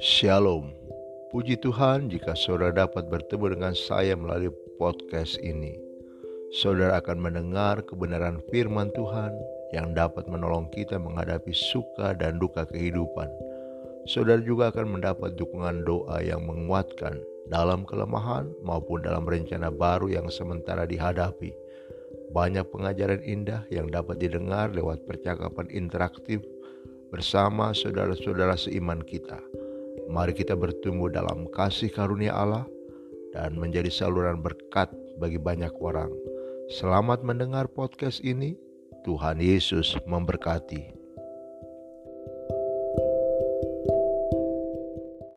Shalom. Puji Tuhan jika saudara dapat bertemu dengan saya melalui podcast ini. Saudara akan mendengar kebenaran firman Tuhan yang dapat menolong kita menghadapi suka dan duka kehidupan. Saudara juga akan mendapat dukungan doa yang menguatkan dalam kelemahan maupun dalam rencana baru yang sementara dihadapi. Banyak pengajaran indah yang dapat didengar lewat percakapan interaktif bersama saudara-saudara seiman kita. Mari kita bertumbuh dalam kasih karunia Allah dan menjadi saluran berkat bagi banyak orang. Selamat mendengar podcast ini. Tuhan Yesus memberkati.